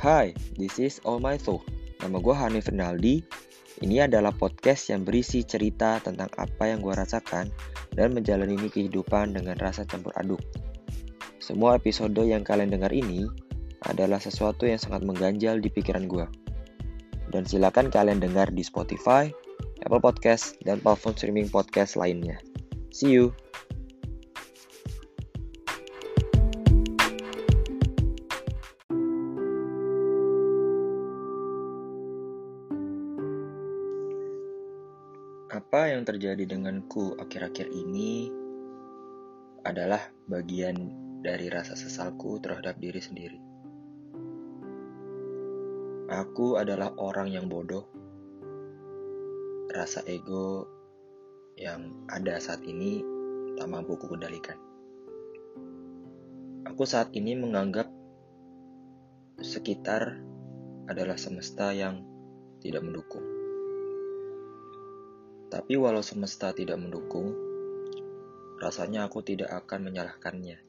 Hai, this is All My Soul. Nama gue Hanif Fernaldi. Ini adalah podcast yang berisi cerita tentang apa yang gue rasakan dan menjalani kehidupan dengan rasa campur aduk. Semua episode yang kalian dengar ini adalah sesuatu yang sangat mengganjal di pikiran gue. Dan silakan kalian dengar di Spotify, Apple Podcast, dan platform streaming podcast lainnya. See you! Yang terjadi denganku akhir-akhir ini adalah bagian dari rasa sesalku terhadap diri sendiri. Aku adalah orang yang bodoh. Rasa ego yang ada saat ini tak mampu kendalikan. Aku saat ini menganggap sekitar adalah semesta yang tidak mendukung. Tapi walau semesta tidak mendukung, rasanya aku tidak akan menyalahkannya.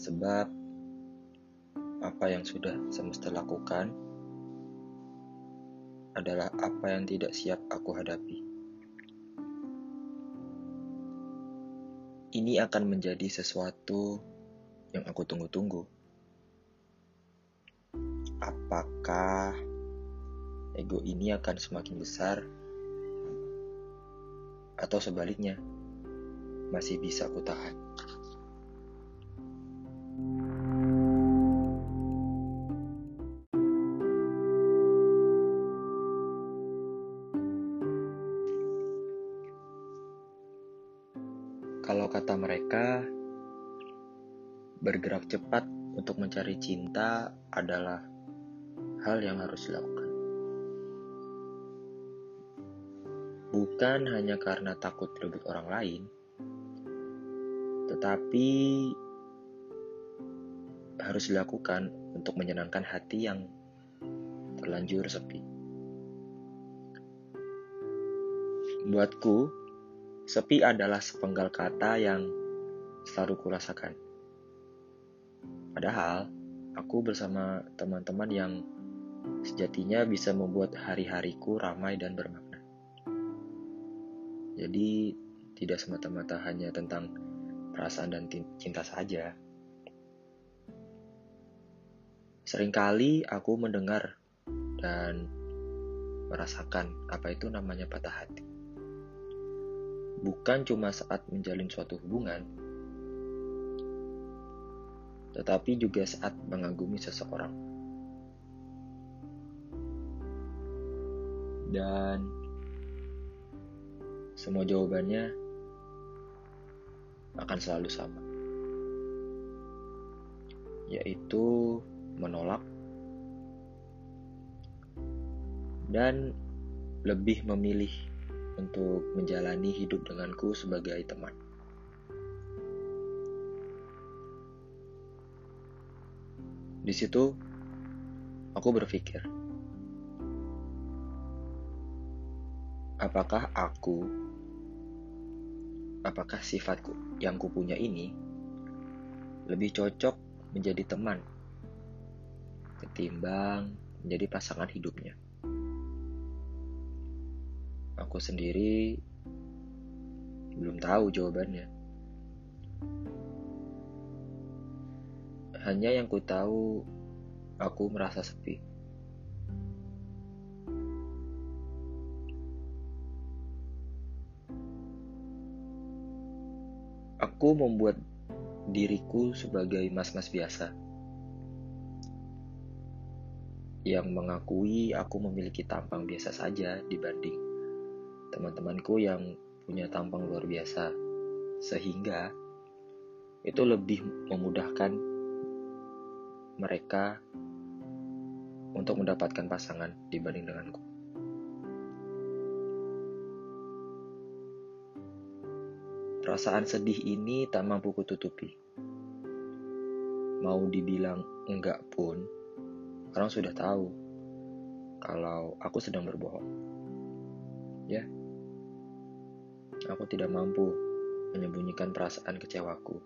Sebab apa yang sudah semesta lakukan adalah apa yang tidak siap aku hadapi. Ini akan menjadi sesuatu yang aku tunggu-tunggu. Apakah ego ini akan semakin besar? Atau sebaliknya masih bisa aku tahan. Kalau kata mereka, bergerak cepat untuk mencari cinta adalah hal yang harus dilakukan. Bukan hanya karena takut direbut orang lain, tetapi harus dilakukan untuk menyenangkan hati yang terlanjur sepi. Buatku, sepi adalah sepenggal kata yang selalu kurasakan. Padahal, aku bersama teman-teman yang sejatinya bisa membuat hari-hariku ramai dan bermakna. Jadi tidak semata-mata hanya tentang perasaan dan cinta saja. Seringkali aku mendengar dan merasakan apa itu namanya patah hati. Bukan cuma saat menjalin suatu hubungan, tetapi juga saat mengagumi seseorang. Dan semua jawabannya akan selalu sama, yaitu menolak dan lebih memilih untuk menjalani hidup denganku sebagai teman. Di situ, aku berpikir, apakah aku, apakah sifatku yang kupunya ini lebih cocok menjadi teman ketimbang menjadi pasangan hidupnya. Aku sendiri belum tahu jawabannya. Hanya yang ku tahu, aku merasa sepi. Aku membuat diriku sebagai mas-mas biasa yang mengakui aku memiliki tampang biasa saja dibanding teman-temanku yang punya tampang luar biasa, sehingga itu lebih memudahkan mereka untuk mendapatkan pasangan dibanding denganku. Perasaan sedih ini tak mampu kututupi. Mau dibilang enggak pun, orang sudah tahu kalau aku sedang berbohong. Ya, aku tidak mampu menyembunyikan perasaan kecewaku.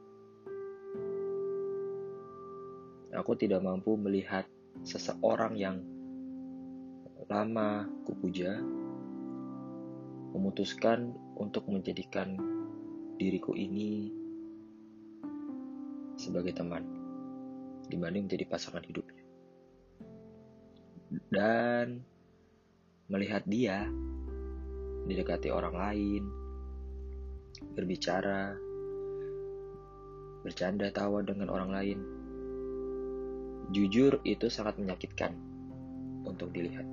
Aku tidak mampu melihat seseorang yang lama kupuja memutuskan untuk menjadikan diriku ini sebagai teman dibanding menjadi pasangan hidupnya. Dan melihat dia didekati orang lain, berbicara, bercanda tawa dengan orang lain. Jujur itu sangat menyakitkan untuk dilihat.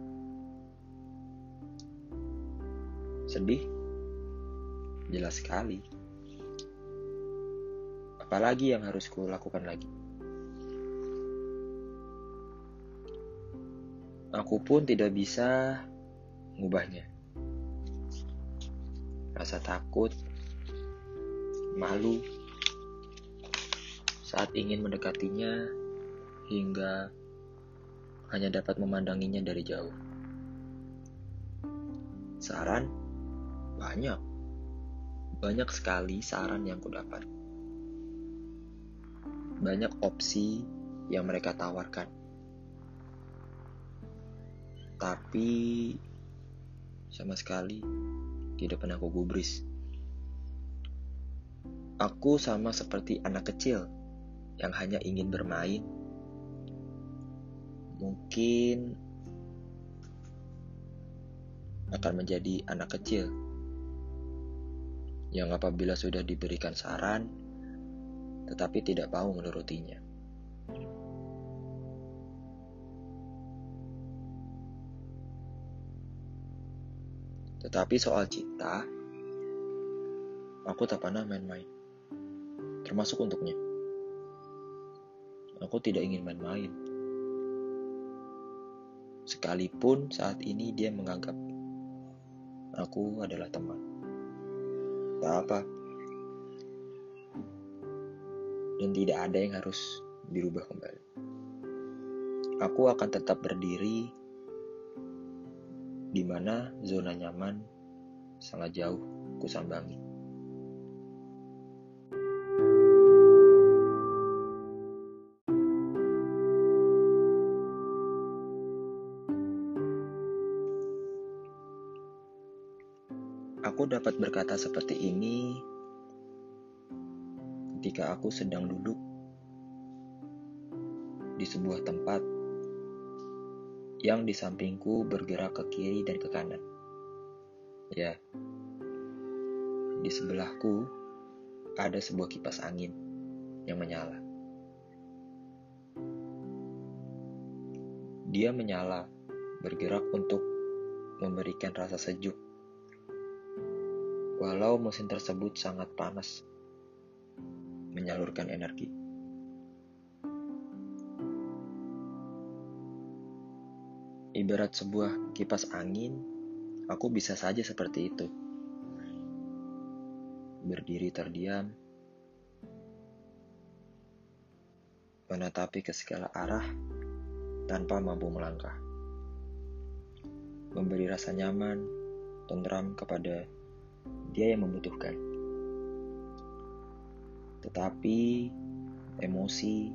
Sedih? Jelas sekali. Apalagi yang harus kulakukan lagi? Aku pun tidak bisa mengubahnya. Rasa takut, malu, saat ingin mendekatinya hingga hanya dapat memandanginya dari jauh. Saran? Banyak. Banyak sekali saran yang kudapat. Banyak opsi yang mereka tawarkan. Tapi sama sekali tidak pernah aku gubris. Aku sama seperti anak kecil yang hanya ingin bermain. Mungkin akan menjadi anak kecil yang apabila sudah diberikan saran, tetapi tidak mau menurutinya. Tetapi soal cinta, aku tak pernah main-main, termasuk untuknya. Aku tidak ingin main-main. Sekalipun saat ini dia menganggap aku adalah teman. Tak apa. Dan tidak ada yang harus dirubah kembali. Aku akan tetap berdiri di mana zona nyaman sangat jauh kusambangi. Aku dapat berkata seperti ini ketika aku sedang duduk di sebuah tempat yang di sampingku bergerak ke kiri dan ke kanan. Ya, di sebelahku ada sebuah kipas angin yang menyala. Dia menyala, bergerak untuk memberikan rasa sejuk walau mesin tersebut sangat panas, menyalurkan energi. Ibarat sebuah kipas angin, aku bisa saja seperti itu. Berdiri terdiam, menatapi ke segala arah tanpa mampu melangkah. Memberi rasa nyaman, tentram kepada dia yang membutuhkan. Tetapi emosi,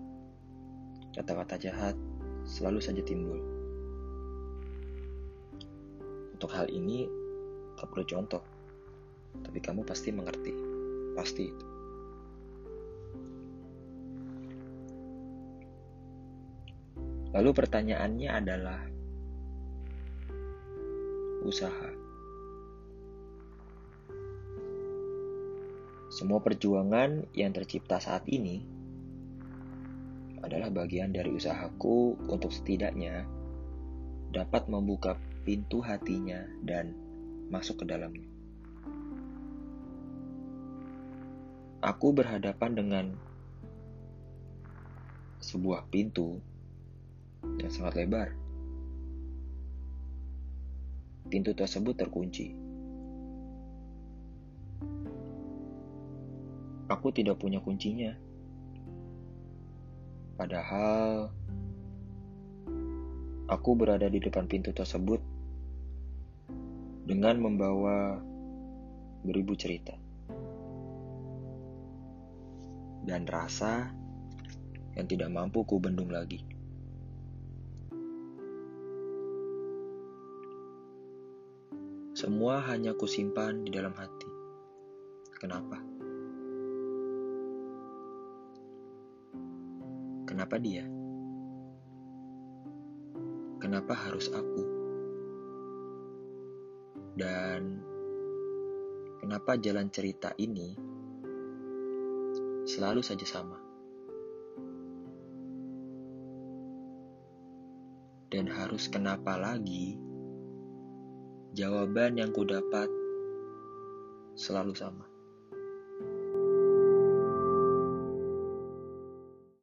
kata-kata jahat selalu saja timbul. Untuk hal ini, tak perlu contoh, tapi kamu pasti mengerti. Pasti itu. Lalu pertanyaannya adalah usaha. Semua perjuangan yang tercipta saat ini adalah bagian dari usahaku untuk setidaknya dapat membuka pintu hatinya dan masuk ke dalamnya. Aku berhadapan dengan sebuah pintu yang sangat lebar. Pintu tersebut terkunci. Aku tidak punya kuncinya. Padahal aku berada di depan pintu tersebut dengan membawa beribu cerita dan rasa yang tidak mampu ku bendung lagi. Semua hanya kusimpan di dalam hati. Kenapa? Kenapa dia? Kenapa harus aku? Dan kenapa jalan cerita ini selalu saja sama? Dan harus kenapa lagi jawaban yang ku dapat selalu sama.